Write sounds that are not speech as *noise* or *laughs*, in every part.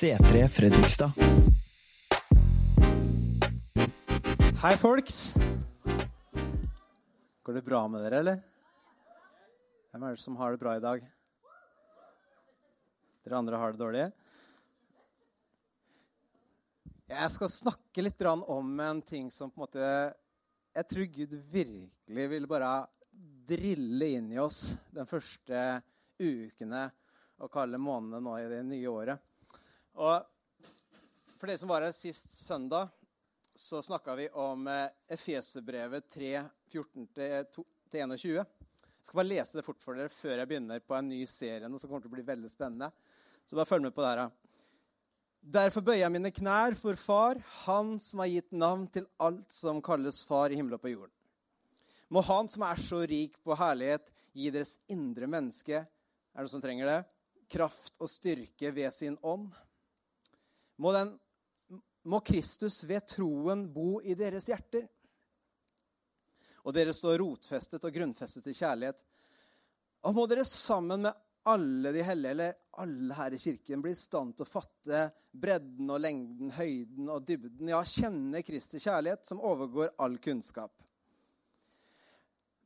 C3 Fredrikstad. Hei, folks. Går det bra med dere, eller? Hvem er det som har det bra i dag? Dere andre har det dårlig? Jeg skal snakke litt om en ting som på en måte Jeg tror Gud virkelig vil bare drille inn i oss den første ukene og kalde månedene nå i det nye året. Og for dere som var her sist søndag, så snakka vi om Efeserbrevet 3, 14-21. Jeg skal bare lese det fort for dere før jeg begynner på en ny serie som kommer til å bli veldig spennende. Så bare følg med på det her. Derfor bøyer jeg mine knær for Far, Han som har gitt navn til alt som kalles Far i himmelen og på jorden. Må Han som er så rik på herlighet, gi deres indre menneske Er det noen som trenger det? Kraft og styrke ved sin ånd. Må, den, må Kristus ved troen bo i deres hjerter. Og dere står rotfestet og grunnfestet i kjærlighet. Og må dere sammen med alle de hellige, eller alle her i kirken, bli i stand til å fatte bredden og lengden, høyden og dybden. Ja, kjenne Kristi kjærlighet, som overgår all kunnskap.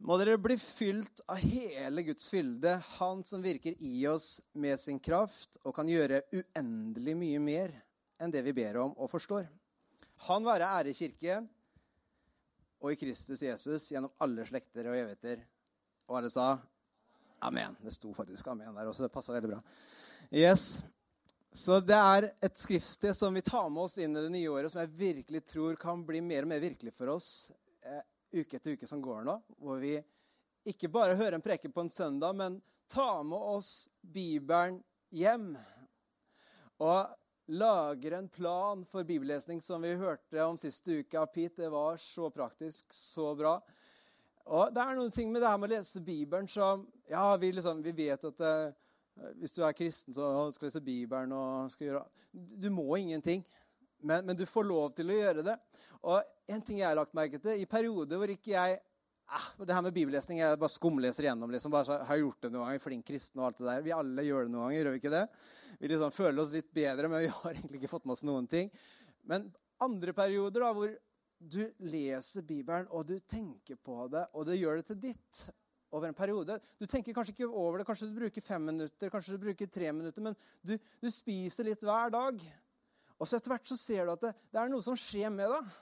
Må dere bli fylt av hele Guds fylde, Han som virker i oss med sin kraft og kan gjøre uendelig mye mer enn det vi ber om og forstår. Han være ære i kirke og i Kristus Jesus gjennom alle slekter og evigheter. Og alle sa amen. Det sto faktisk amen der også. Det passa veldig bra. Yes. Så det er et skriftsted som vi tar med oss inn i det nye året, som jeg virkelig tror kan bli mer og mer virkelig for oss eh, uke etter uke som går nå. Hvor vi ikke bare hører en preke på en søndag, men tar med oss Bibelen hjem. Og lager en plan for bibellesning, som vi hørte om siste uke av Pete. Det var så praktisk, så bra. Og det er noen ting med det her med å lese Bibelen som Ja, vi, liksom, vi vet at det, hvis du er kristen, så skal du lese Bibelen og skal gjøre Du må ingenting. Men, men, du får lov til å gjøre det. Og en ting jeg har lagt merke til, i perioder hvor ikke jeg eh, Det her med bibellesning jeg bare skumleser gjennom. liksom, bare så, Har gjort det noen ganger, flink kristen og alt det der. Vi alle gjør det noen ganger, gjør vi ikke det? Vi liksom føler oss litt bedre, men vi har *laughs* egentlig ikke fått med oss noen ting. Men andre perioder da, hvor du leser Bibelen, og du tenker på det, og det gjør det til ditt over en periode. Du tenker kanskje ikke over det. Kanskje du bruker fem minutter, kanskje du bruker tre minutter, men du, du spiser litt hver dag. Og så etter hvert så ser du at det, det er noe som skjer med deg.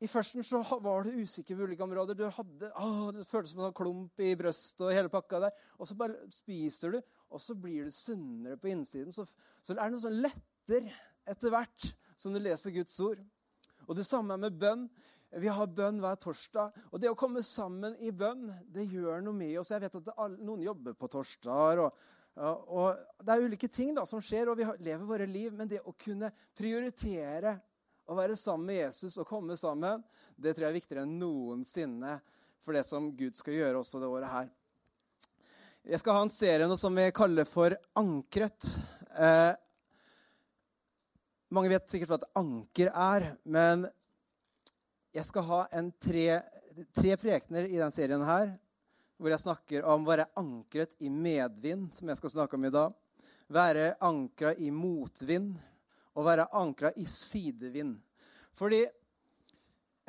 I førsten så var du usikker på ulike områder. Du hadde, å, Det føltes som en klump i brøstet og hele pakka der. Og så bare spiser du, og så blir du sunnere på innsiden. Så, så er det noe sånn letter etter hvert som du leser Guds ord. Og det samme med bønn. Vi har bønn hver torsdag. Og det å komme sammen i bønn, det gjør noe med oss. Jeg vet at alle, noen jobber på torsdager. og, og Det er ulike ting da, som skjer, og vi lever våre liv. Men det å kunne prioritere å være sammen med Jesus og komme sammen, det tror jeg er viktigere enn noensinne for det som Gud skal gjøre også det året her. Jeg skal ha en serie nå som vi kaller for Ankret. Eh, mange vet sikkert hva et anker er, men jeg skal ha tre, tre prekener i denne serien her, hvor jeg snakker om å være ankret i medvind, som jeg skal snakke om i dag. Være ankra i motvind og være ankra i sidevind. Fordi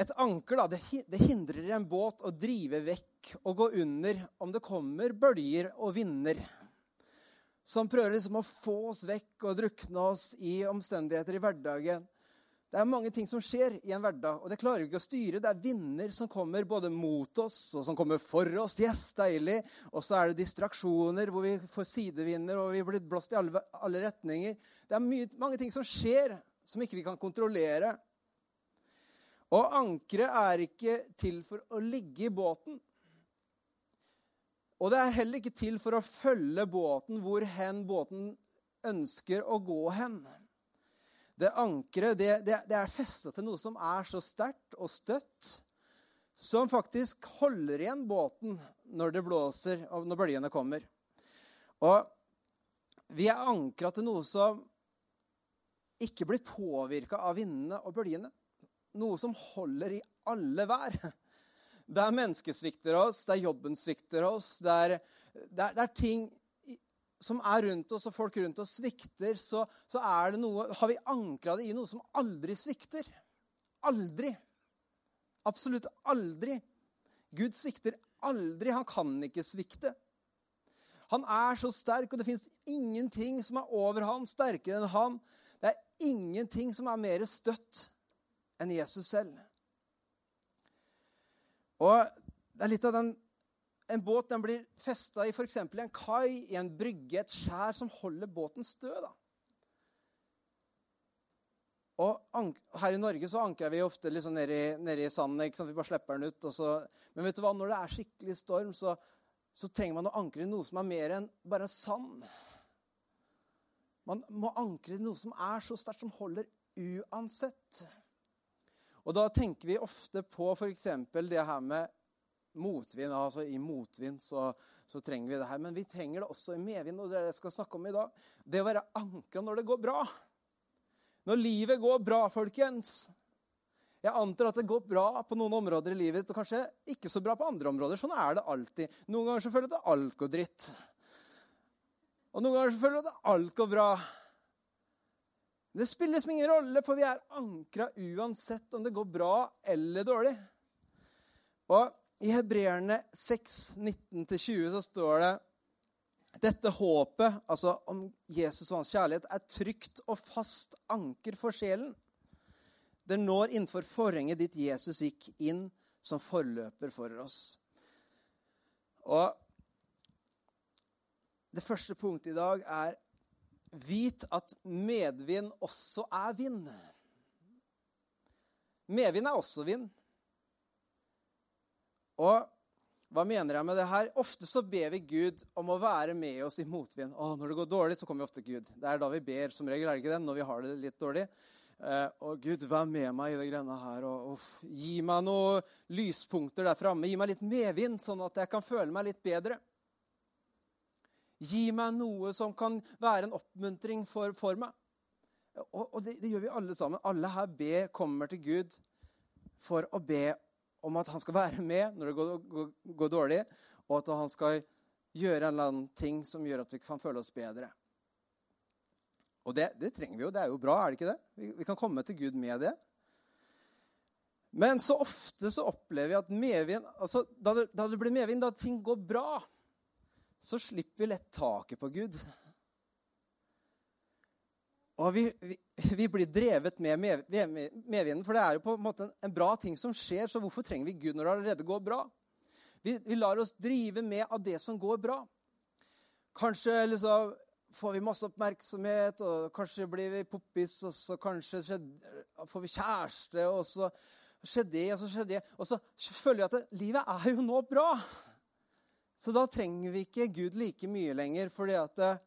et anker da, det hindrer en båt å drive vekk og gå under om det kommer bølger og vinder som prøver liksom å få oss vekk og drukne oss i omstendigheter i hverdagen. Det er mange ting som skjer i en hverdag, og det klarer vi ikke å styre. Det er vinder som kommer både mot oss og som kommer for oss. Yes, deilig. Og så er det distraksjoner hvor vi får sidevinder og vi blir blåst i alle, alle retninger. Det er mye, mange ting som skjer som ikke vi kan kontrollere. Og ankeret er ikke til for å ligge i båten. Og det er heller ikke til for å følge båten hvor hen båten ønsker å gå hen. Det ankeret det, det, det er festa til noe som er så sterkt og støtt, som faktisk holder igjen båten når det blåser og når bølgene kommer. Og vi er ankra til noe som ikke blir påvirka av vindene og bølgene. Noe som holder i alle vær. Der mennesket svikter oss, der jobben svikter oss, der, der, der ting som er rundt oss, og folk rundt oss svikter, så, så er det noe, har vi ankra det i noe som aldri svikter. Aldri. Absolutt aldri. Gud svikter aldri. Han kan ikke svikte. Han er så sterk, og det fins ingenting som er over han, sterkere enn han. Det er ingenting som er mer støtt enn Jesus selv. Og det er litt av den En båt den blir festa i f.eks. en kai, i en brygge, et skjær som holder båten stø. da. Og Her i Norge så ankrer vi ofte liksom nedi, nedi sanden. ikke sant? Vi bare slipper den ut. Så, men vet du hva? når det er skikkelig storm, så, så trenger man å ankre i noe som er mer enn bare sand. Man må ankre i noe som er så sterkt, som holder uansett. Og da tenker vi ofte på f.eks. det her med motvind. Altså i motvind så, så, trenger vi det her. Men vi trenger det også i medvind, og det er det jeg skal snakke om i dag. Det å være ankra når det går bra. Når livet går bra, folkens. Jeg antar at det går bra på noen områder i livet og kanskje ikke så bra på andre områder. Sånn er det alltid. Noen ganger så føler du at alt går dritt. Og noen ganger så føler du at alt går bra. Det spiller liksom ingen rolle, for vi er ankra uansett om det går bra eller dårlig. Og I Hebreerne 6, 19-20 så står det dette håpet, altså om Jesus og hans kjærlighet, er trygt og fast anker for sjelen. Det når innenfor forhenget dit Jesus gikk inn som forløper for oss. Og Det første punktet i dag er Vit at medvind også er vind. Medvind er også vind. Og hva mener jeg med det her? Ofte så ber vi Gud om å være med oss i motvind. Å, når det går dårlig, så kommer vi ofte til Gud. Det er da vi ber, som regel, er det ikke det? Når vi har det litt dårlig. Eh, og Gud, vær med meg i de greiene her. Og, og, gi meg noen lyspunkter der framme. Gi meg litt medvind, sånn at jeg kan føle meg litt bedre. Gi meg noe som kan være en oppmuntring for, for meg. Og, og det, det, gjør vi alle sammen. Alle her ber, kommer til Gud for å be om at han skal være med når det går, går, går dårlig, og at han skal gjøre en eller annen ting som gjør at vi kan føle oss bedre. Og det, det trenger vi jo. Det er jo bra, er det ikke det? Vi, vi kan komme til Gud med det. Men så ofte så opplever vi at medvind altså, da, det, da det blir medvind, da ting går bra, så slipper vi lett taket på Gud. Og vi, vi, vi blir drevet med medvinden, for det er jo på en måte en bra ting som skjer. Så hvorfor trenger vi Gud når det allerede går bra? Vi, vi lar oss drive med av det som går bra. Kanskje liksom, får vi masse oppmerksomhet, og kanskje blir vi poppis, og så kanskje skjedde, får vi kjæreste, og så skjer det, og så skjer det. Og så føler vi at det, livet er jo nå bra. Så da trenger vi ikke Gud like mye lenger, fordi at eh,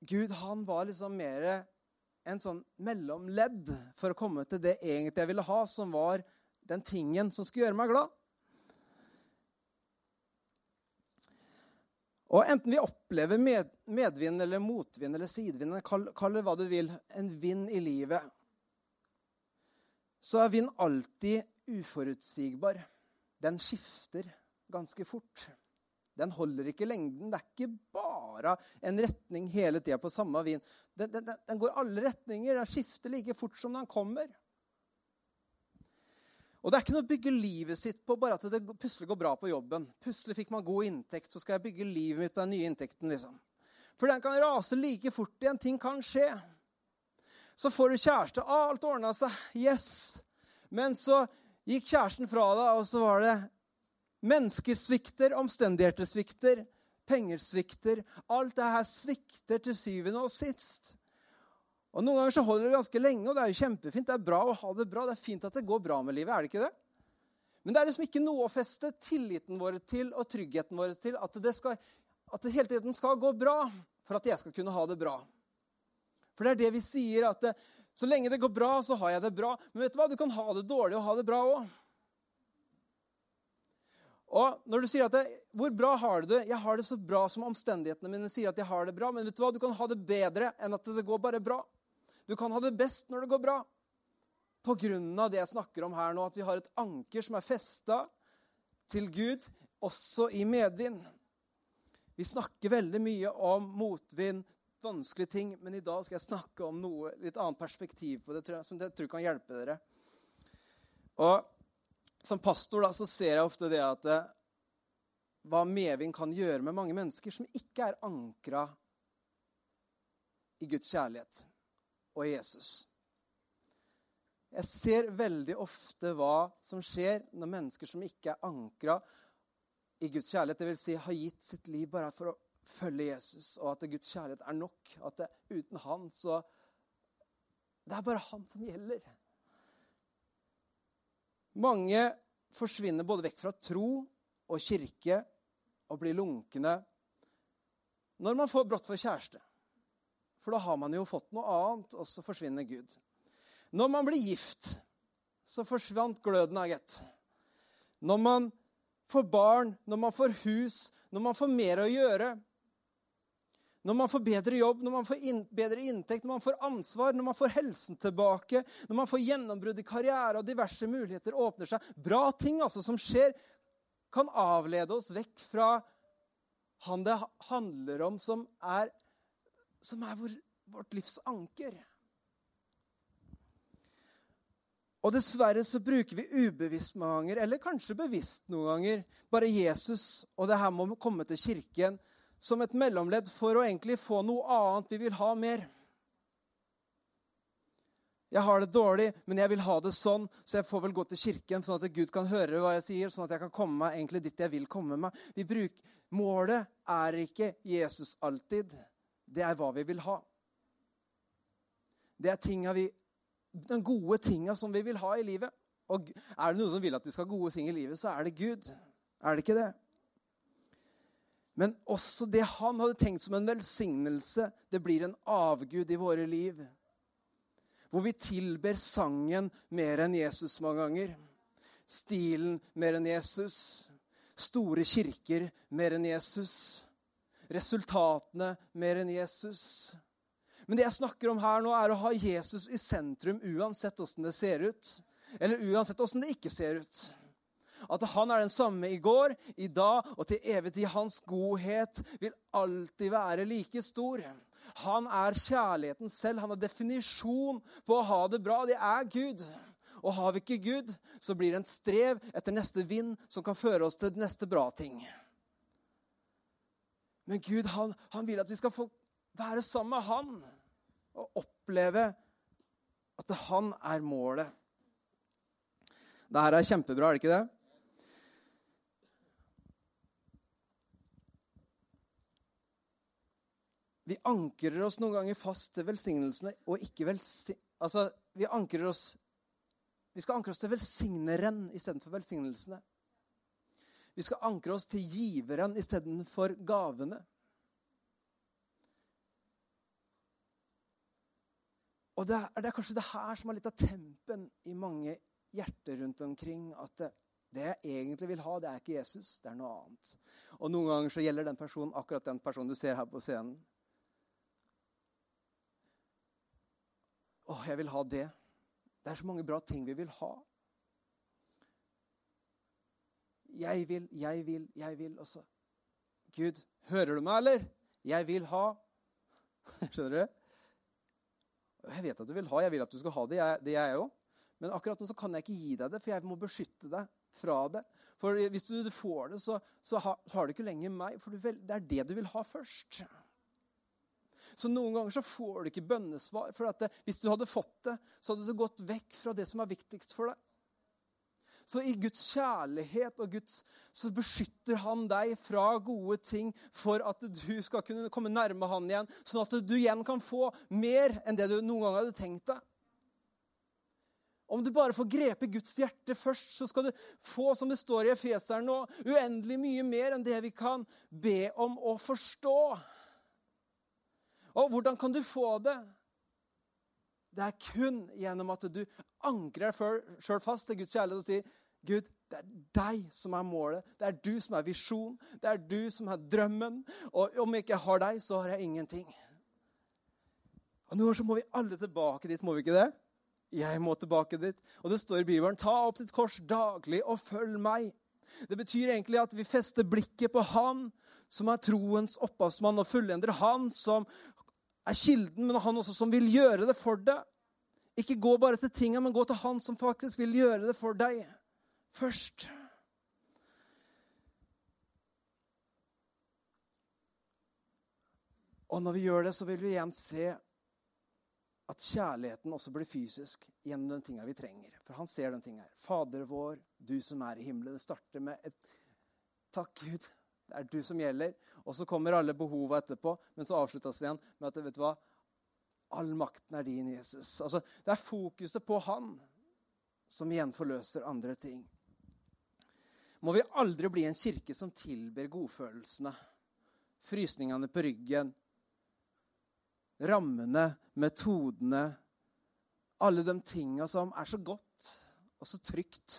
Gud han var liksom mer en sånn mellomledd for å komme til det egentlig jeg ville ha, som var den tingen som skulle gjøre meg glad. Og enten vi opplever med, medvind eller motvind eller sidevind, kall, kall det hva du vil, en vind i livet, så er vind alltid uforutsigbar. Den skifter ganske fort. Den holder ikke lengden. Det er ikke bare en retning hele tida på samme vin. Den, den, den, går alle retninger. Den skifter like fort som den kommer. Og Det er ikke noe å bygge livet sitt på bare at det plutselig går bra på jobben. Plutselig fikk man god inntekt, så skal jeg bygge livet mitt på den nye inntekten. liksom. For den kan rase like fort igjen. Ting kan skje. Så får du kjæreste. Alt ordna seg. Yes. Men så gikk kjæresten fra deg, og så var det Mennesker svikter, omstendigheter svikter, penger svikter. Alt det her svikter til syvende og sist. Og Noen ganger så holder det ganske lenge, og det er jo kjempefint. Det er bra å ha det bra. Det er fint at det går bra med livet, er det ikke det? Men det er liksom ikke noe å feste tilliten vår til og tryggheten vår til at det, skal, at det hele tiden skal gå bra for at jeg skal kunne ha det bra. For det er det vi sier, at det, så lenge det går bra, så har jeg det bra. Men vet du hva? Du kan ha det dårlig og ha det bra òg. Og når du sier at det, 'Hvor bra har du det?' 'Jeg har det så bra som omstendighetene mine sier at jeg har det bra.' Men vet du hva? Du kan ha det bedre enn at det går bare bra. Du kan ha det best når det går bra. På grunn av det jeg snakker om her nå, at vi har et anker som er festa til Gud, også i medvind. Vi snakker veldig mye om motvind, vanskelige ting, men i dag skal jeg snakke om noe litt annet perspektiv på det, som jeg tror kan hjelpe dere. Og Som pastor da, så ser jeg ofte det at eh, hva medvind kan gjøre med mange mennesker som ikke er ankra i Guds kjærlighet og Jesus. Jeg ser veldig ofte hva som skjer når mennesker som ikke er ankra i Guds kjærlighet, dvs. Si, har gitt sitt liv bare for å følge Jesus, og at Guds kjærlighet er nok. At det, uten Han så Det er bare Han som gjelder. Mange forsvinner både vekk fra tro og kirke og blir lunkne når man får brått for kjæreste. For da har man jo fått noe annet, og så forsvinner Gud. Når man blir gift, så forsvant gløden av gitt. Når man får barn, når man får hus, når man får mer å gjøre, når man får bedre jobb, når man får in bedre inntekt, når man får ansvar, når man får helsen tilbake, når man får gjennombrudd i karriere og diverse muligheter åpner seg Bra ting altså som skjer, kan avlede oss vekk fra han det handler om, som er, som er vår, vårt livs anker. Og dessverre så bruker vi ubevisst mange ganger, eller kanskje bevisst noen ganger, bare Jesus og det her med å komme til kirken som et mellomledd for å egentlig få noe annet vi vil ha mer. Jeg har det dårlig, men jeg vil ha det sånn, så jeg får vel gå til kirken, sånn at Gud kan høre hva jeg sier, sånn at jeg kan komme meg egentlig dit jeg vil komme meg. Vi bruker, målet er ikke Jesus alltid. Det er hva vi vil ha. Det er vi, den gode tinga som vi vil ha i livet. Og er det noen som vil at vi skal ha gode ting i livet, så er det Gud. Er det ikke det? Men også det han hadde tenkt som en velsignelse, det blir en avgud i våre liv. Hvor vi tilber sangen mer enn Jesus mange ganger. Stilen mer enn Jesus. Store kirker mer enn Jesus. Resultatene mer enn Jesus. Men det jeg snakker om her nå, er å ha Jesus i sentrum uansett åssen det ser ut. Eller uansett åssen det ikke ser ut. At han er den samme i går, i dag og til evig tid. Hans godhet vil alltid være like stor. Han er kjærligheten selv. Han har definisjon på å ha det bra. Det er Gud. Og har vi ikke Gud, så blir det en strev etter neste vind som kan føre oss til neste bra ting. Men Gud han, han vil at vi skal få være sammen med Han og oppleve at han er målet. Dette er kjempebra, er det ikke det? Vi ankrer oss noen ganger fast til velsignelsene og ikke velsi... Altså, vi ankrer oss Vi skal ankre oss til velsigneren istedenfor velsignelsene. Vi skal ankre oss til giveren istedenfor gavene. Og det er, det er, kanskje det her som er litt av tempen i mange hjerter rundt omkring. At det, det, jeg egentlig vil ha, det er ikke Jesus, det er noe annet. Og noen ganger så gjelder den personen akkurat den personen du ser her på scenen. Å, jeg vil ha det. Det er så mange bra ting vi vil ha. Jeg vil, jeg vil, jeg vil. Og Gud, hører du meg, eller? Jeg vil ha. *laughs* Skjønner du? Jeg vet at du vil ha. Jeg vil at du skal ha det. Jeg, det jeg òg. Men akkurat nå så kan jeg ikke gi deg det, for jeg må beskytte deg fra det. For hvis du får det, så, så har, har, du ikke lenger meg. For vel, det er det du vil ha først. Så noen ganger så får du ikke bønnesvar. For det, hvis du hadde fått det, så hadde du gått vekk fra det som er viktigst for deg. Så i Guds kjærlighet og Guds, så beskytter han deg fra gode ting for at du skal kunne komme nærme han igjen, sånn at du igjen kan få mer enn det du noen gang hadde tenkt deg. Om du bare får grepe Guds hjerte først, så skal du få, som det står i Efeseren nå, uendelig mye mer enn det vi kan be om å forstå. Og hvordan kan du få det? Det er kun gjennom at du ankrer deg sjøl fast til Guds kjærlighet og sier Gud, det er deg som er målet. Det er du som er visjon. Det er du som er drømmen. Og om jeg ikke har deg, så har jeg ingenting. Og Noen ganger så må vi alle tilbake dit, må vi ikke det? Jeg må tilbake dit. Og det står i Bibelen, ta opp ditt kors daglig og følg meg. Det betyr egentlig at vi fester blikket på Han som er troens opphavsmann og fullender. Han som er kilden, men han også som vil gjøre det for deg. Ikke gå bare til tinga, men gå til han som faktisk vil gjøre det for deg først. Og når vi gjør det, så vil vi igjen se at kjærligheten også blir fysisk gjennom den tinga vi trenger. For han ser den tinga her. Fader vår, du som er i himmelen. Det starter med et Takk, Gud. Det er du som gjelder. Og så kommer alle behova etterpå, men så avsluttes det igjen med at vet du hva? All makten er din, Jesus. Altså, det er fokuset på han som igjen forløser andre ting. Må vi aldri bli en kirke som tilber godfølelsene, frysningene på ryggen, rammene, metodene, alle de tinga som er så godt og så trygt,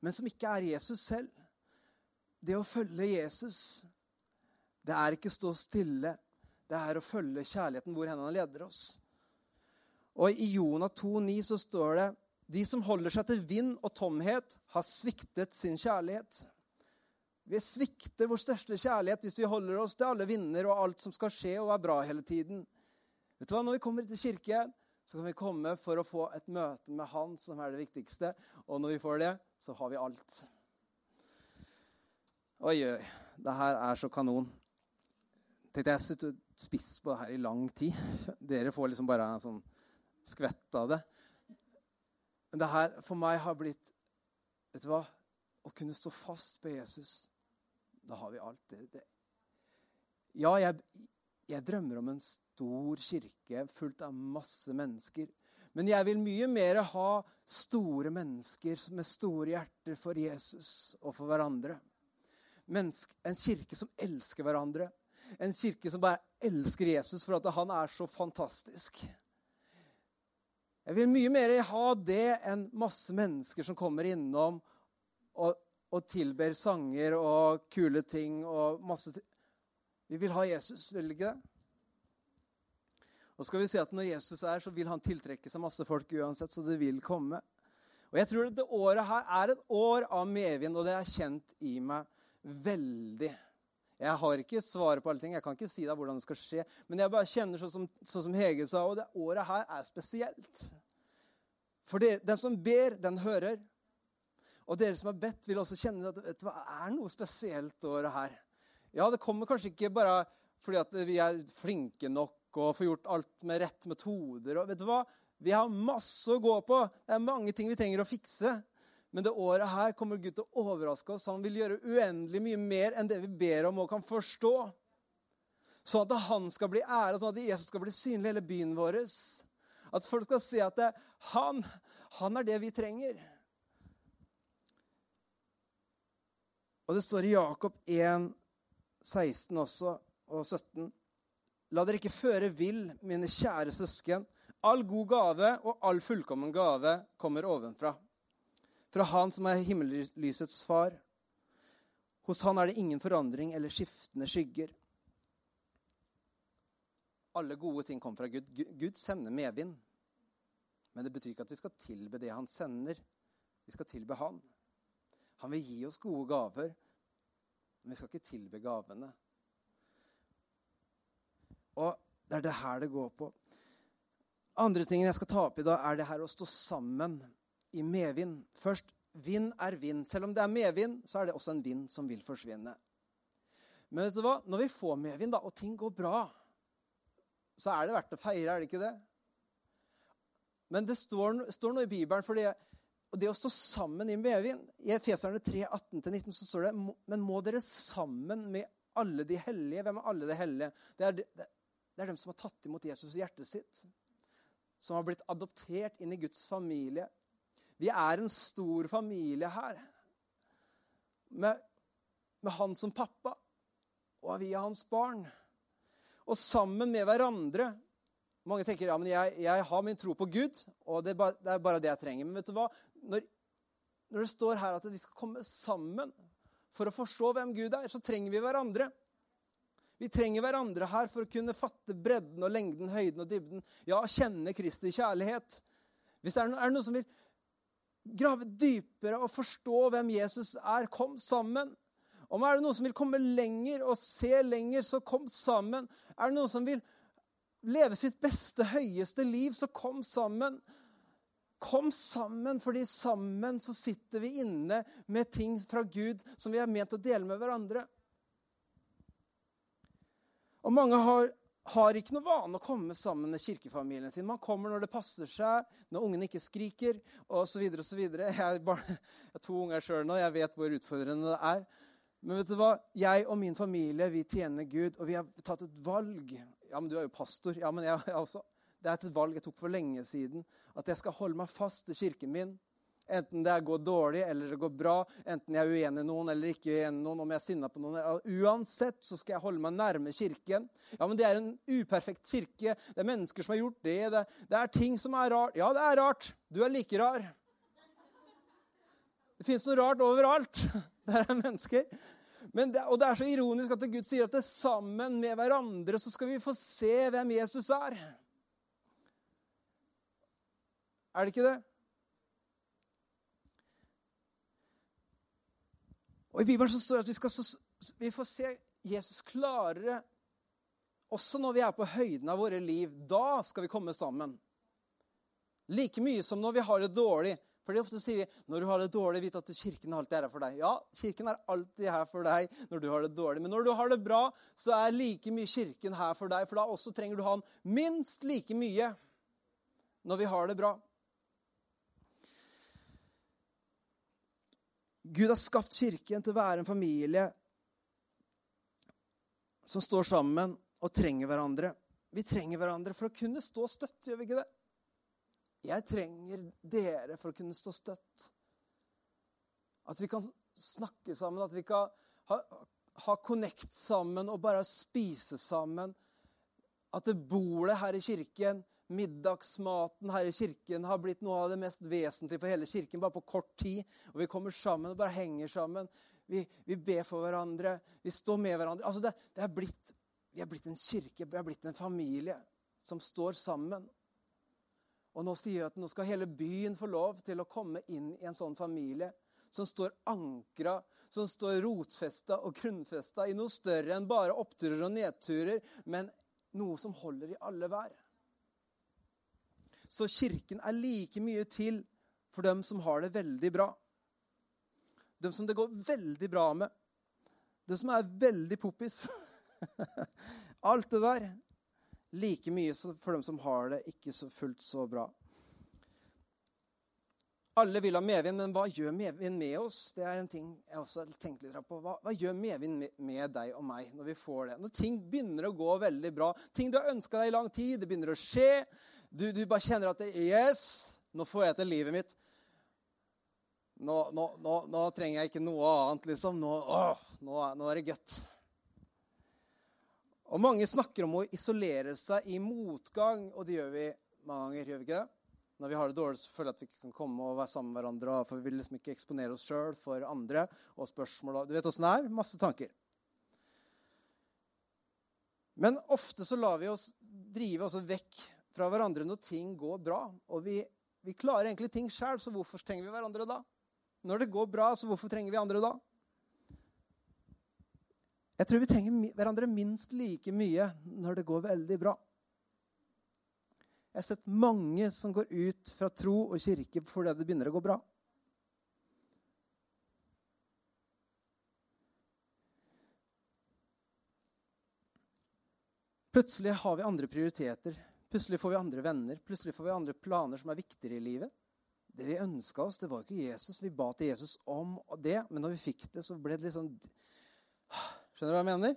men som ikke er Jesus selv. Det å følge Jesus, det er ikke stå stille. Det er å følge kjærligheten hvor hen han leder oss. Og I Jonah 2,9 så står det de som holder seg til vind og tomhet, har sviktet sin kjærlighet. Vi svikter vår største kjærlighet hvis vi holder oss til alle vinder og alt som skal skje og er bra hele tiden. Vet du hva? Når vi kommer til kirke, så kan vi komme for å få et møte med Han som er det viktigste. Og når vi får det, så har vi alt. Oi, oi. Det her er så kanon. Tenkte jeg sitter spiss på det her i lang tid. Dere får liksom bare en sånn skvett av det. Men det her for meg har blitt Vet du hva? Å kunne stå fast på Jesus. Da har vi alt. Det, det. Ja, jeg, jeg drømmer om en stor kirke fullt av masse mennesker. Men jeg vil mye mer ha store mennesker med store hjerter for Jesus og for hverandre. Menneske, en kirke som elsker hverandre. En kirke som bare elsker Jesus for at han er så fantastisk. Jeg vil mye mer ha det enn masse mennesker som kommer innom og, og tilber sanger og kule ting og masse. Vi vil ha Jesus, vil vi ikke det? Og skal vi si at Når Jesus er, så vil han tiltrekke seg masse folk uansett, så det vil komme. Og Jeg tror dette året her er et år av medvind, og det er kjent i meg veldig. Jeg har ikke svaret på alle ting, jeg kan ikke si deg hvordan det skal skje. Men jeg bare kjenner sånn som, sånn som Hege sa, og det året her er spesielt. For det, den som ber, den hører. Og dere som har bedt, vil også kjenne at det er noe spesielt året her. Ja, det kommer kanskje ikke bare fordi vi er flinke nok og får gjort alt med rett metoder. Og vet du hva? Vi har masse å gå på. Det er mange ting vi trenger å fikse. Men det året her kommer Gud til å overraske oss. Han vil gjøre uendelig mye mer enn det vi ber om og kan forstå. Sånn at han skal bli æra, sånn at Jesus skal bli synlig i hele byen vår. At folk skal se at det, han, han er det vi trenger. Og det står i Jakob 1, 16 også, og 17. La dere ikke føre vill, mine kjære søsken. All god gave og all fullkommen gave kommer ovenfra. Fra Han som er himmellysets far. Hos Han er det ingen forandring eller skiftende skygger. Alle gode ting kommer fra Gud. Gud sender medvind. Men det betyr ikke at vi skal tilbe det han sender. Vi skal tilbe han. Han vil gi oss gode gaver, men vi skal ikke tilbe gavene. Og det er det her det går på. Andre tingen jeg skal ta opp i dag, er det her å stå sammen i medvind. Først vind er vind. Selv om det er medvind, så er det også en vind som vil forsvinne. Men vet du hva? når vi får medvind, da, og ting går bra, så er det verdt å feire, er det ikke det? Men det står, står noe i Bibelen for det, det å stå sammen i medvind I Efeserne 3, 18-19 så står det Men må dere sammen med alle de hellige Hvem er alle de hellige? Det er, det er dem som har tatt imot Jesus i hjertet sitt. Som har blitt adoptert inn i Guds familie. Vi er en stor familie her. Med, med han som pappa, og vi er hans barn. Og sammen med hverandre mange tenker ja, men jeg, jeg, har min tro på Gud, og det er, bare, det er, bare, det jeg trenger. Men vet du hva? Når, når, det står her at vi skal komme sammen for å forstå hvem Gud er, så trenger vi hverandre. Vi trenger hverandre her for å kunne fatte bredden og lengden, høyden og dybden. Ja, kjenne Kristi kjærlighet. Hvis det er, er det noen som vil grave dypere og forstå hvem Jesus er, kom sammen. Om er det noen som vil komme lenger og se lenger, så kom sammen. Er det noen som vil leve sitt beste, høyeste liv, så kom sammen. Kom sammen, fordi sammen så sitter vi inne med ting fra Gud som vi er ment å dele med hverandre. Og mange har har ikke noe vane å komme sammen med kirkefamilien sin. Man kommer når det passer seg, når ungene ikke skriker, osv. osv. Jeg, jeg har to unger sjøl nå, jeg vet hvor utfordrende det er. Men vet du hva? Jeg og min familie vi tjener Gud, og vi har tatt et valg. Ja, men du er jo pastor. Ja, men jeg, jeg også. Det er et valg jeg tok for lenge siden. At jeg skal holde meg fast til kirken min. Enten det går dårlig eller det går bra, enten jeg er uenig med noen eller ikke uenig i noen, om jeg er sinna på noen Uansett så skal jeg holde meg nærme kirken. Ja, men det er en uperfekt kirke. Det er mennesker som har gjort det. Det, det er ting som er rart. Ja, det er rart. Du er like rar. Det fins noe rart overalt. *laughs* Der er mennesker. Det, og det er så ironisk at Gud sier at det sammen med hverandre så skal vi få se hvem Jesus er. Er det ikke det? Og I Bibelen så står det at vi, skal, vi får se Jesus klarere også når vi er på høyden av våre liv. Da skal vi komme sammen. Like mye som når vi har det dårlig. For ofte sier vi når du har det dårlig, vit at kirken alltid er her for deg. Ja, kirken er alltid her for deg når du har det dårlig. Men når du har det bra, så er like mye kirken her for deg. For da også trenger du han minst like mye når vi har det bra. Gud har skapt kirken til å være en familie som står sammen og trenger hverandre. Vi trenger hverandre for å kunne stå støtt, gjør vi ikke det? Jeg trenger dere for å kunne stå støtt. At vi kan snakke sammen, at vi kan ha, ha connect sammen og bare spise sammen. At det bor det her i kirken Middagsmaten her i kirken har blitt noe av det mest vesentlige for hele kirken bare på kort tid. Og vi kommer sammen og bare henger sammen. Vi, vi ber for hverandre. Vi står med hverandre. Altså det, det er blitt, vi er blitt en kirke, vi er blitt en familie som står sammen. Og nå sier jeg at nå skal hele byen få lov til å komme inn i en sånn familie som står ankra, som står rotfesta og grunnfesta i noe større enn bare oppturer og nedturer, men noe som holder i alle vær. Så kirken er like mye til for dem som har det veldig bra. Dem som det går veldig bra med. Det som er veldig poppis. *laughs* Alt det der. Like mye for dem som har det ikke så fullt så bra. Alle vil ha medvind, men hva gjør medvind med oss? Det er en ting jeg også tenkte litt på. Hva, hva gjør medvind med, med, deg og meg når vi får det? Når ting begynner å gå veldig bra, ting du har ønska deg i lang tid, det begynner å skje, du, du, bare kjenner at det, Yes, nå får jeg til livet mitt. Nå, nå, nå, nå trenger jeg ikke noe annet, liksom. Nå, nå er det godt. Og mange snakker om å isolere seg i motgang, og det gjør vi mange ganger. gjør vi ikke det? Når vi har det dårlig, så føler vi at vi ikke kan komme og være sammen med hverandre. For vi vil liksom ikke eksponere oss sjøl for andre og spørsmål. Du vet åssen det er? Masse tanker. Men ofte så lar vi oss drive også vekk fra hverandre når ting går bra. Og vi, vi klarer egentlig ting sjøl, så hvorfor trenger vi hverandre da? Når det går bra, så hvorfor trenger vi andre da? Jeg tror vi trenger hverandre minst like mye når det går veldig bra. Jeg har sett mange som går ut fra tro og kirke fordi det begynner å gå bra. Plutselig har vi andre prioriteter. Plutselig får vi andre venner, plutselig får vi andre planer som er viktigere i livet. Det vi ønska oss, det var ikke Jesus. Vi ba til Jesus om det, men når vi fikk det, så ble det litt sånn Skjønner du hva jeg mener?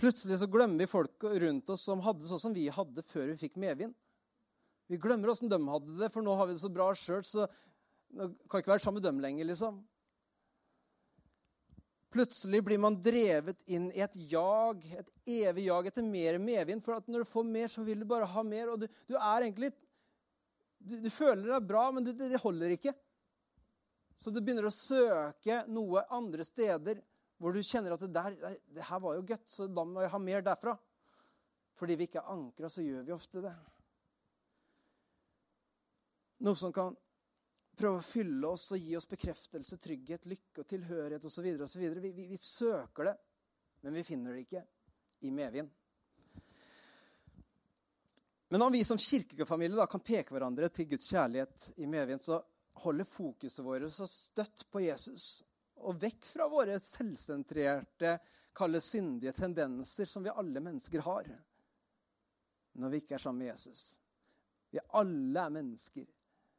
Plutselig så glemmer vi folk rundt oss som hadde sånn som vi hadde før vi fikk medvind. Vi glemmer åssen de hadde det, for nå har vi det så bra sjøl, så nå kan ikke være sammen med dem lenger, liksom. Plutselig blir man drevet inn i et jag, et evig jag etter mer medvind. For at når du får mer, så vil du bare ha mer. Og du, du er egentlig du, du, føler deg bra, men du, det holder ikke. Så du begynner å søke noe andre steder hvor du kjenner at det, der, det her var jo godt, så da må jeg ha mer derfra. Fordi vi ikke er ankra, så gjør vi ofte det. Noe som kan prøve å fylle oss og gi oss bekreftelse, trygghet, lykke og tilhørighet osv. Vi, vi, vi søker det, men vi finner det ikke i medvind. Men om vi som kirkefamilie kan peke hverandre til Guds kjærlighet i medvind, så holder fokuset vårt så støtt på Jesus og vekk fra våre selvsentrerte, kalde syndige tendenser som vi alle mennesker har når vi ikke er sammen med Jesus. Vi alle er mennesker.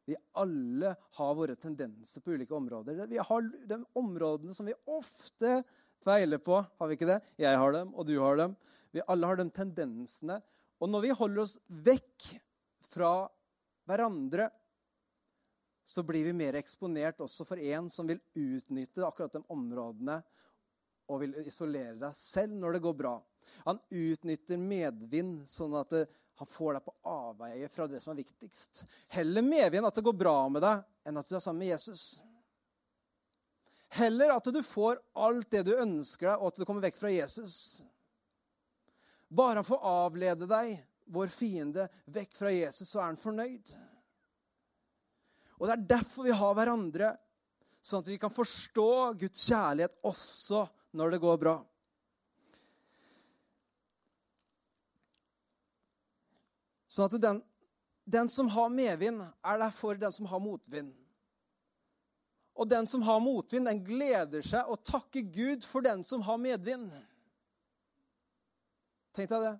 Vi alle har våre tendenser på ulike områder. Vi har de områdene som vi ofte feiler på. Har vi ikke det? Jeg har dem, og du har dem. Vi alle har de tendensene. Og når vi holder oss vekk fra hverandre, så blir vi mer eksponert også for en som vil utnytte akkurat de områdene og vil isolere deg selv når det går bra. Han utnytter medvind, sånn at det, han får deg på avveie fra det som er viktigst. Heller medvind at det går bra med deg, enn at du er sammen med Jesus. Heller at du får alt det du ønsker deg, og at du kommer vekk fra Jesus. Bare han får avlede deg, vår fiende, vekk fra Jesus, så er han fornøyd. Og Det er derfor vi har hverandre, sånn at vi kan forstå Guds kjærlighet også når det går bra. Sånn at den, den som har medvind, er der for den som har motvind. Og den som har motvind, den gleder seg og takker Gud for den som har medvind. Tenk deg det.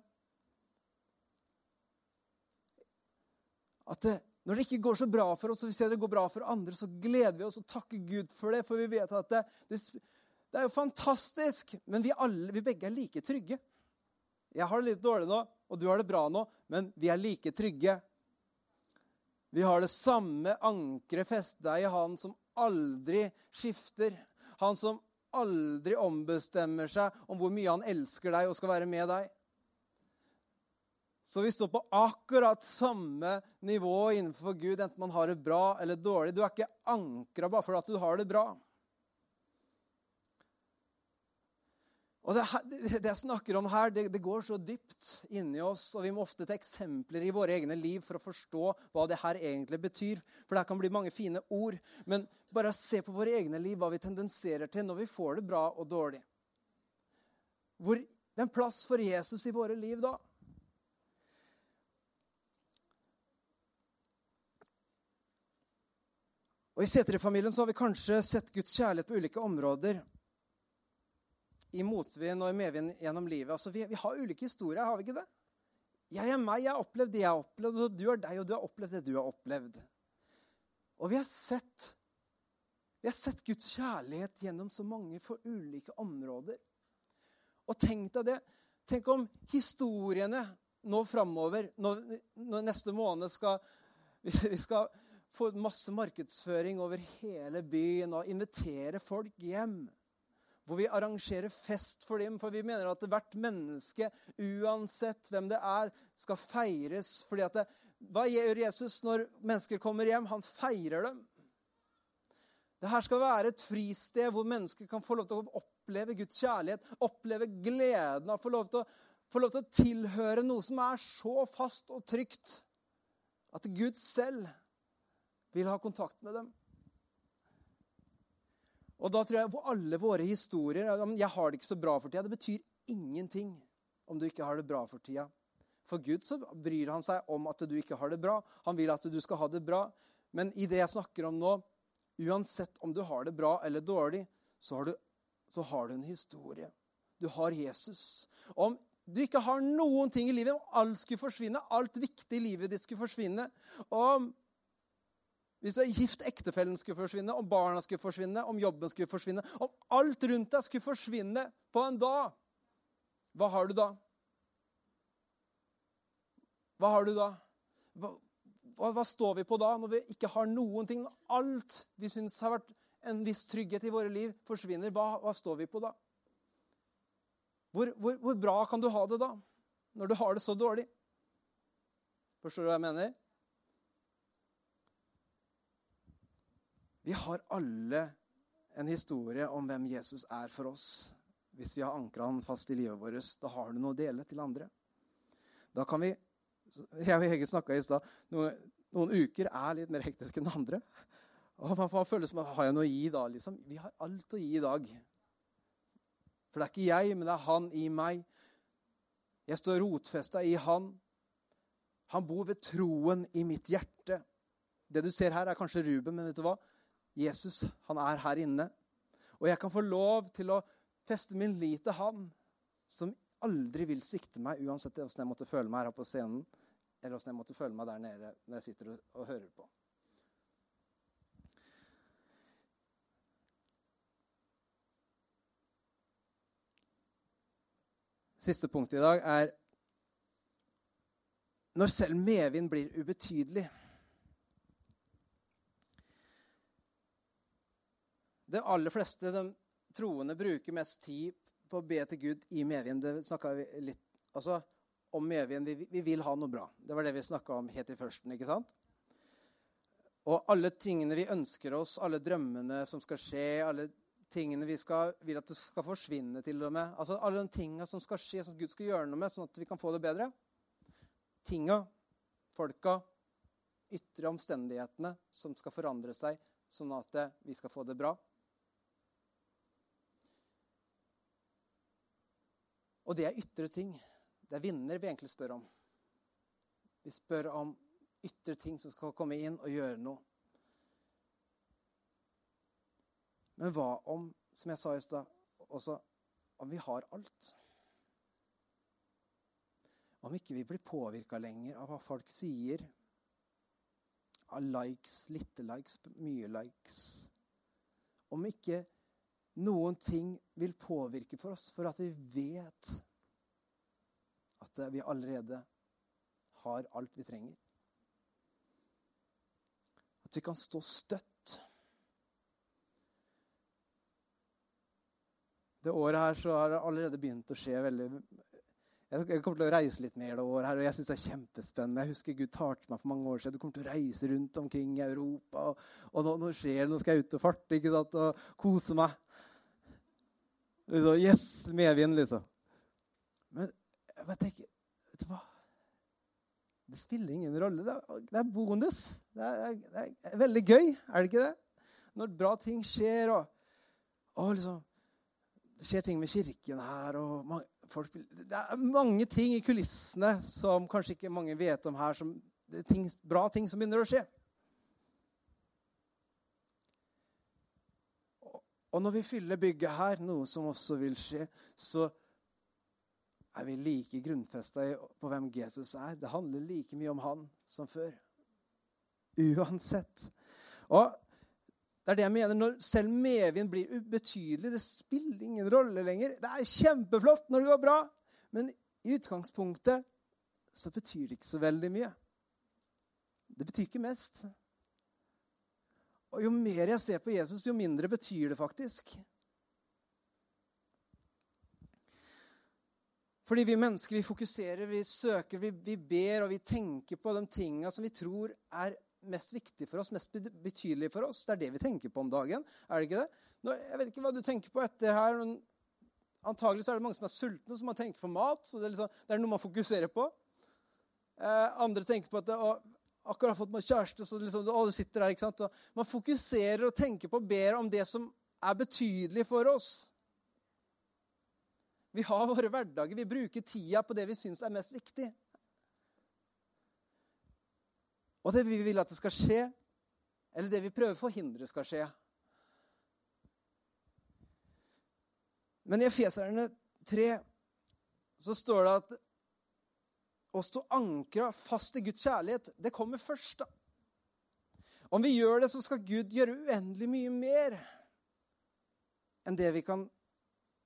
At når det ikke går så bra for oss, og vi ser det går bra for andre, så gleder vi oss og takker Gud for det, for vi vet at det, det, det er jo fantastisk. Men vi, alle, vi begge er like trygge. Jeg har det litt dårlig nå, og du har det bra nå, men vi er like trygge. Vi har det samme ankeret festa i Han som aldri skifter. Han som aldri ombestemmer seg om hvor mye han elsker deg og skal være med deg. Så vi står på akkurat samme nivå innenfor Gud, enten man har det bra eller dårlig. Du er ikke ankra bare for at du har det bra. Og det, det, jeg snakker om her, det, det, går så dypt inni oss, og vi må ofte ta eksempler i våre egne liv for å forstå hva det her egentlig betyr. For det kan bli mange fine ord. Men bare se på våre egne liv, hva vi tendenserer til når vi får det bra og dårlig. Hvor, det er en plass for Jesus i våre liv da? Og I Sætre-familien har vi kanskje sett Guds kjærlighet på ulike områder i motvind og i medvind gjennom livet. Altså, vi, vi, har ulike historier, har vi ikke det? Jeg er meg, jeg har opplevd det jeg har opplevd, og du er deg, og du har opplevd det du har opplevd. Og vi har sett, vi har sett Guds kjærlighet gjennom så mange for ulike områder. Og tenk deg det. Tenk om historiene nå framover, når, når, neste måned skal *laughs* vi skal få masse markedsføring over hele byen og invitere folk hjem hvor vi arrangerer fest for dem. For vi mener at hvert menneske, uansett hvem det er, skal feires. fordi at det, Hva gjør Jesus når mennesker kommer hjem? Han feirer dem. Dette skal være et fristed hvor mennesker kan få lov til å oppleve Guds kjærlighet, oppleve gleden av å få lov til å, lov til å tilhøre noe som er så fast og trygt at Gud selv vil ha kontakt med dem. Og da tror jeg på alle våre historier 'Jeg har det ikke så bra for tida.' Det betyr ingenting om du ikke har det bra for tida. For Gud så bryr han seg om at du ikke har det bra. Han vil at du skal ha det bra. Men i det jeg snakker om nå, uansett om du har det bra eller dårlig, så har du, så har du en historie. Du har Jesus. Om du ikke har noen ting i livet, om alt skulle forsvinne, alt viktig i livet ditt skulle forsvinne, om hvis du er gift, ektefellen skulle forsvinne, om barna skulle forsvinne, om jobben skulle forsvinne, om alt rundt deg skulle forsvinne på en dag, hva har du da? Hva har du da? Hva, hva, står vi på da, når vi ikke har noen ting? Når alt vi syns har vært en viss trygghet i våre liv, forsvinner, hva, hva står vi på da? Hvor, hvor, hvor bra kan du ha det da, når du har det så dårlig? Forstår du hva jeg mener? Vi har alle en historie om hvem Jesus er for oss. Hvis vi har ankra han fast i livet vårt, da har du noe å dele til andre. Da kan vi Jeg og Hege snakka i stad. Noen, noen, uker er litt mer hektiske enn andre. Og man får føle som har jeg noe å gi da, liksom. Vi har alt å gi i dag. For det er ikke jeg, men det er han i meg. Jeg står rotfesta i han. Han bor ved troen i mitt hjerte. Det du ser her, er kanskje Ruben, men vet du hva? Jesus, han er her inne. Og jeg kan få lov til å feste min lit til han, som aldri vil svikte meg, uansett åssen jeg måtte føle meg her på scenen, eller åssen jeg måtte føle meg der nede når jeg sitter og hører på. Siste punkt i dag er når selv medvind blir ubetydelig. De aller fleste de troende bruker mest tid på å be til Gud i medvind. Det snakka vi litt altså, om medvind. Vi, vi, vil ha noe bra. Det var det vi snakka om helt i førsten. ikke sant? Og alle tingene vi ønsker oss, alle drømmene som skal skje, alle tingene vi skal, vil at det skal forsvinne til og med. Altså Alle de tingene som skal skje, som Gud skal gjøre noe med, sånn at vi kan få det bedre. Tinga, folka, ytre omstendighetene som skal forandre seg, sånn at vi skal få det bra. Og det er ytre ting. Det er vinner vi egentlig spør om. Vi spør om ytre ting som skal komme inn og gjøre noe. Men hva om, som jeg sa i stad, også om vi har alt? Om ikke vi blir påvirka lenger av hva folk sier, av likes, lite likes, mye likes Om ikke noen ting vil påvirke for oss, for at vi vet at vi allerede har alt vi trenger. At vi kan stå støtt Det året her så har det allerede begynt å skje veldig Jeg kommer til å reise litt mer det året her, og jeg syns det er kjempespennende. Jeg husker Gud talte meg for mange år siden. Du kommer til å reise rundt omkring i Europa, og, og nå, nå, skjer det. Nå skal jeg ut og farte ikke sant? og kose meg. Liksom, yes, medvind, liksom. Men jeg bare tenker Vet du hva? Det spiller ingen rolle. Det er, det er bonus. Det er, det er, veldig gøy, er det ikke det? Når bra ting skjer, og, og liksom det skjer ting med kirken her. og mange, folk, Det er mange ting i kulissene som kanskje ikke mange vet om her. Som, ting, bra ting som begynner å skje. Og, når vi fyller bygget her, noe som også vil skje, så er vi like grunnfesta på hvem Jesus er. Det handler like mye om han som før. Uansett. Og det er det jeg mener. Når selv medvind blir ubetydelig, det spiller ingen rolle lenger. Det er kjempeflott når det går bra, men i utgangspunktet så betyr det ikke så veldig mye. Det betyr ikke mest. Og jo mer jeg ser på Jesus, jo mindre betyr det faktisk. Fordi vi mennesker vi fokuserer, vi søker, vi, vi ber og vi tenker på de tinga som vi tror er mest viktig for oss, mest betydelig for oss. Det er det vi tenker på om dagen. er det ikke det? Nå, jeg vet ikke hva du tenker på etter her. Antagelig så er det mange som er sultne, som man tenker på mat. så Det er, liksom, det er noe man fokuserer på. Eh, andre tenker på at det, å, akkurat fått meg kjæreste, så liksom, å, du sitter der, ikke sant? Og man fokuserer og tenker på ber om det som er betydelig for oss. Vi har våre hverdager. Vi bruker tida på det vi syns er mest viktig. Og det vi vil at det skal skje, eller det vi prøver å forhindre skal skje. Men i Efeserne 3 så står det at å stå ankra fast i Guds kjærlighet, det kommer først. da. Om vi gjør det, så skal Gud gjøre uendelig mye mer enn det vi kan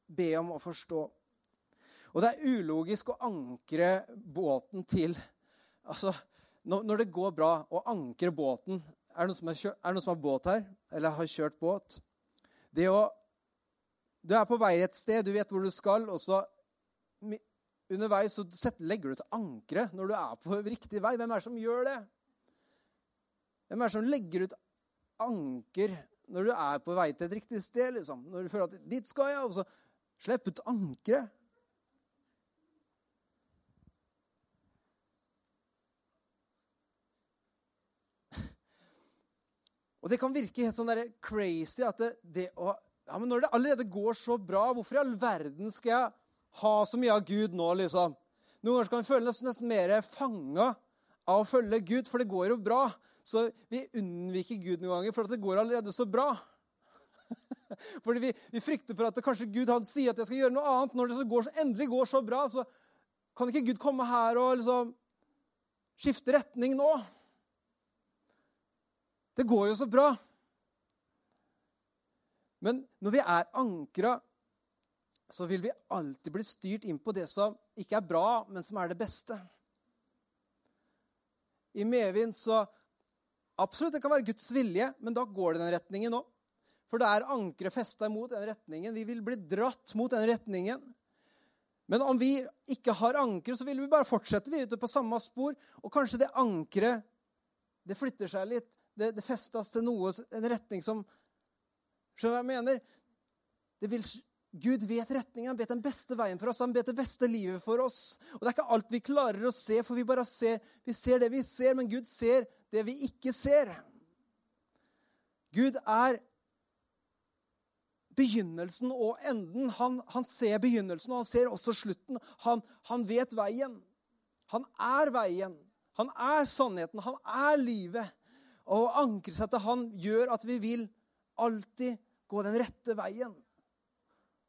be om å forstå. Og det er ulogisk å ankre båten til altså, når det går bra, å ankre båten Er det noen som har, kjørt, noen som har båt her? Eller har kjørt båt? Det å Du er på vei et sted, du vet hvor du skal, og så underveis så legger du til ankeret når du er på riktig vei. Hvem er det som gjør det? Hvem er det som legger ut anker når du er på vei til et riktig sted? liksom? Når du føler at 'dit skal jeg', og så slipp ut ankeret. *laughs* Og det kan virke helt sånn der crazy at det, det å, ja, men Når det allerede går så bra, hvorfor i all verden skal jeg ha så mye av Gud nå, liksom? Noen ganger kan vi føle oss nesten mer fanga av å følge Gud, for det går jo bra. Så vi unnviker Gud noen ganger, for det går allerede så bra. *laughs* Fordi vi, vi, frykter for at kanskje Gud han sier at jeg skal gjøre noe annet. Når det går, endelig går så bra, så kan ikke Gud komme her og liksom skifte retning nå. Det går jo så bra. Men når vi er ankra, så vil vi alltid bli styrt inn på det som ikke er bra, men som er det beste. I medvind så Absolutt, det kan være Guds vilje, men da går det den retningen òg. For det er ankeret festa mot den retningen. Vi vil bli dratt mot den retningen. Men om vi ikke har ankeret, så vil vi bare fortsette vi ute på samme spor. Og kanskje det ankeret det flytter seg litt. Det, det festes til noe, en retning som Skjønner hva jeg mener? Det Vil, Gud vet retningen, han vet den beste veien for oss, han vet det beste livet for oss. Og Det er ikke alt vi klarer å se, for vi bare ser, vi ser det vi ser, men Gud ser det vi ikke ser. Gud er begynnelsen og enden. Han, han, ser begynnelsen, og han ser også slutten. Han, han, vet veien. Han er veien. Han er sannheten. Han er livet. Og å ankre seg til han gjør at vi vil alltid gå den rette veien.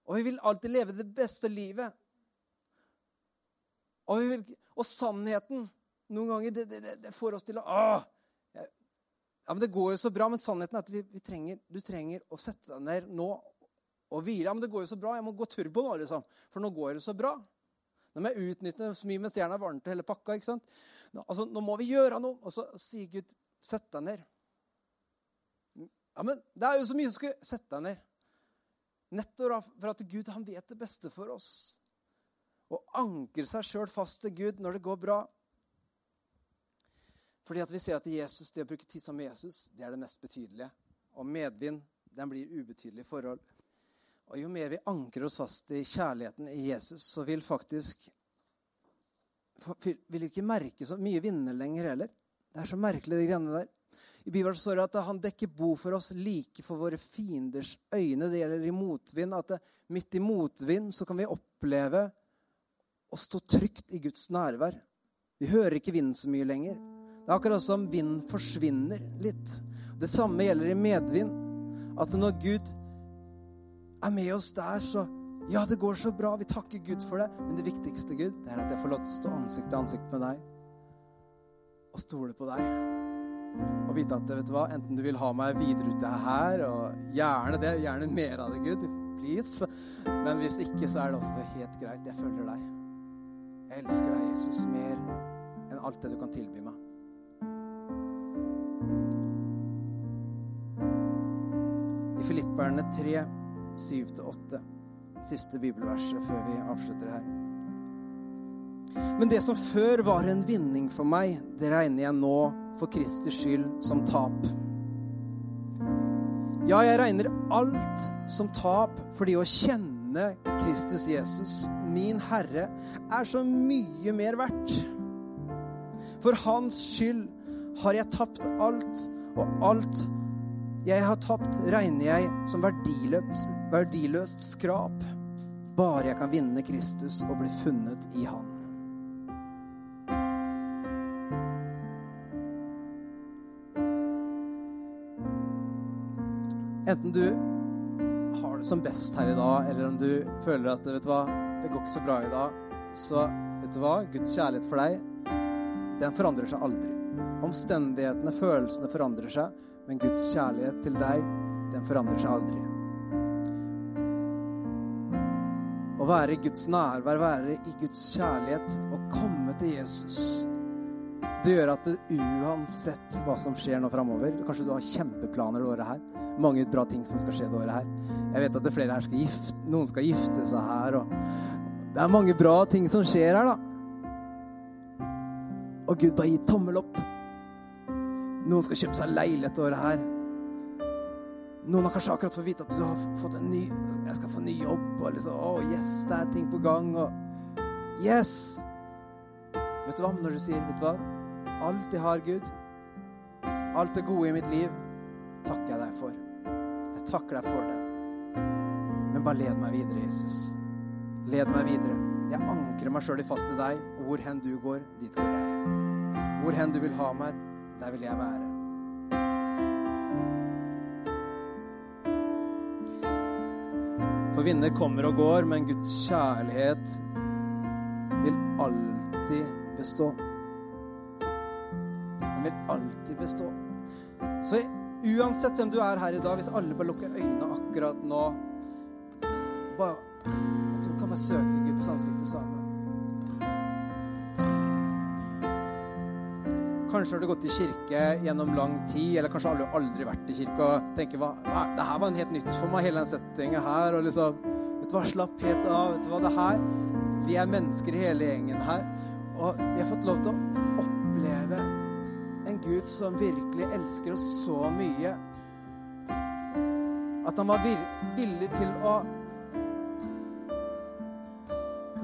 Og vi vil alltid leve det beste livet. Og, vil, og sannheten noen ganger det, det, det, får oss til å Åh, ja, men Det går jo så bra, men sannheten er at vi, vi trenger, du trenger å sette deg ned nå og hvile. Ja, men det går jo så bra. Jeg må gå turbo nå, liksom. For nå går det så bra. Nå må jeg utnytte så mye mens jernet er varmt og hele pakka. ikke sant? Nå, altså, nå må vi gjøre noe. Og så sier Gud, sett deg ned. Ja, men det er jo så mye som skal sette deg ned. Nettopp for at Gud han vet det beste for oss. Å ankre seg sjøl fast til Gud når det går bra. Fordi at vi ser at Jesus, det å bruke tid sammen med Jesus, det er det mest betydelige. Og medvind, den blir ubetydelig forhold. Og jo mer vi ankrer oss fast i kjærligheten i Jesus, så vil faktisk Vil vi ikke merke så mye vinner lenger heller. Det er så merkelig, de greiene der. I Bibelen står det at han dekker bo for oss like for våre fienders øyne. Det gjelder i motvind. At det, midt i motvind så kan vi oppleve å stå trygt i Guds nærvær. Vi hører ikke vinden så mye lenger. Det er akkurat som vind forsvinner litt. Det samme gjelder i medvind. At når Gud er med oss der, så Ja, det går så bra. Vi takker Gud for det. Men det viktigste, Gud, det er at jeg får lov til å stå ansikt til ansikt med deg og stole på deg. Og vite at vet du hva, enten du vil ha meg videre ute her, og gjerne det, gjerne mer av det, Gud, please. Men hvis ikke, så er det også helt greit. Jeg følger deg. Jeg elsker deg, Jesus, mer enn alt det du kan tilby meg. I Filipperne 3 7-8. Siste bibelverset før vi avslutter her. Men det som før var en vinning for meg, det regner jeg nå for Kristi skyld som tap. Ja, jeg regner alt som tap fordi å kjenne Kristus Jesus, min Herre, er så mye mer verdt. For Hans skyld har jeg tapt alt, og alt jeg har tapt, regner jeg som verdiløst, verdiløst skrap. Bare jeg kan vinne Kristus og bli funnet i Han. Enten du har det som best her i dag, eller om du føler at vet du hva, det går ikke så bra i dag, så vet du hva, Guds kjærlighet for deg, den forandrer seg aldri. Omstendighetene, følelsene forandrer seg, men Guds kjærlighet til deg, den forandrer seg aldri. Å være i Guds nærvær, være i Guds kjærlighet og komme til Jesus. Det gjør at det, uansett hva som skjer nå framover Kanskje du har kjempeplaner det året her. Mange bra ting som skal skje det året her. Jeg vet at det er flere her skal gifte, noen skal gifte seg her. Og det er mange bra ting som skjer her, da. Og Gud, bare gi tommel opp. Noen skal kjøpe seg leilighet det året her. Noen har kanskje akkurat fått vite at du har fått en ny Jeg skal få ny jobb. Og liksom, oh, yes, det er ting på gang. Og yes! Vet du hva? Når du sier vet du hva? Alt jeg har, Gud, alt det gode i mitt liv, takker jeg deg for. Jeg takker deg for det. Men bare led meg videre, Jesus. Led meg videre. Jeg ankrer meg sjøl fast til deg, og hvor hen du går, dit går jeg. Hvor hen du vil ha meg, der vil jeg være. For vinner kommer og går, men Guds kjærlighet vil alltid bestå. Den vil alltid bestå. Så uansett hvem du er her i dag, hvis alle bare lukker øynene akkurat nå bare, At vi kan bare søke Guds ansikt sammen. Kanskje har du gått i kirke gjennom lang tid, eller kanskje har du aldri vært i kirke og tenker hva, det her var en helt nytt for meg, hele den settinga her. og liksom, vet du hva, Slapp helt av. vet du hva, det her, Vi er mennesker i hele gjengen her, og vi har fått lov til å oppleve Gud som virkelig elsker oss så mye. At han var villig til å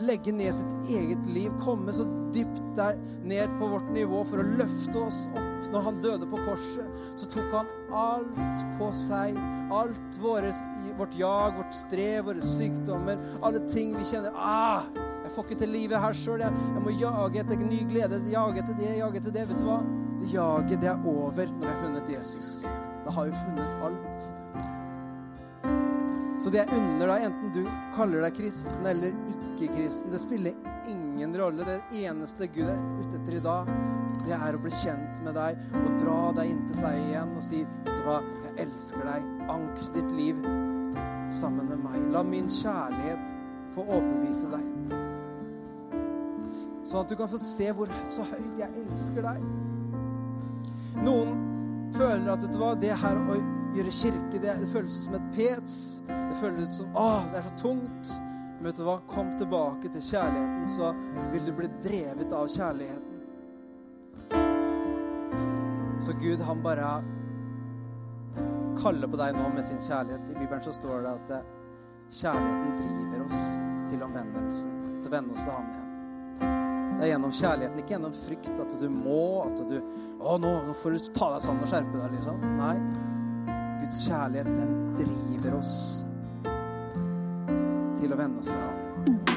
legge ned sitt eget liv, komme så dypt der ned på vårt nivå for å løfte oss opp. Når han døde på korset, så tok han alt på seg. Alt våre, vårt jag, vårt strev, våre sykdommer, alle ting vi kjenner. Ah, jeg får ikke til livet her sjøl. Jeg, jeg, må jage etter ny glede, jage etter det, jage etter det. Vet du hva? Det jaget, det er over når vi har funnet Jesus. Da har vi funnet alt. Så det jeg unner deg, enten du kaller deg kristen eller ikke-kristen, det spiller ingen rolle. Det eneste Gud er ute etter i dag, det er å bli kjent med deg og dra deg inntil seg igjen og si, vet du hva, jeg elsker deg. Ankre ditt liv sammen med meg. La min kjærlighet få overbevise deg. Sånn at du kan få se hvor så høyt jeg elsker deg. Noen føler at vet du hva, det her å gjøre kirke, det, det føles som et pes. Det føles som Å, det er så tungt. Men vet du hva? Kom tilbake til kjærligheten, så vil du bli drevet av kjærligheten. Så Gud, han bare kaller på deg nå med sin kjærlighet. I Bibelen så står det at eh, kjærligheten driver oss til omvendelse. Til å vende oss til Han igjen. Det er gjennom kjærligheten, ikke gjennom frykt. At du må, at du Å, nå, nå får du ta deg sammen og skjerpe deg, liksom. Nei. Guds kjærlighet, den driver oss til å vende oss til ham.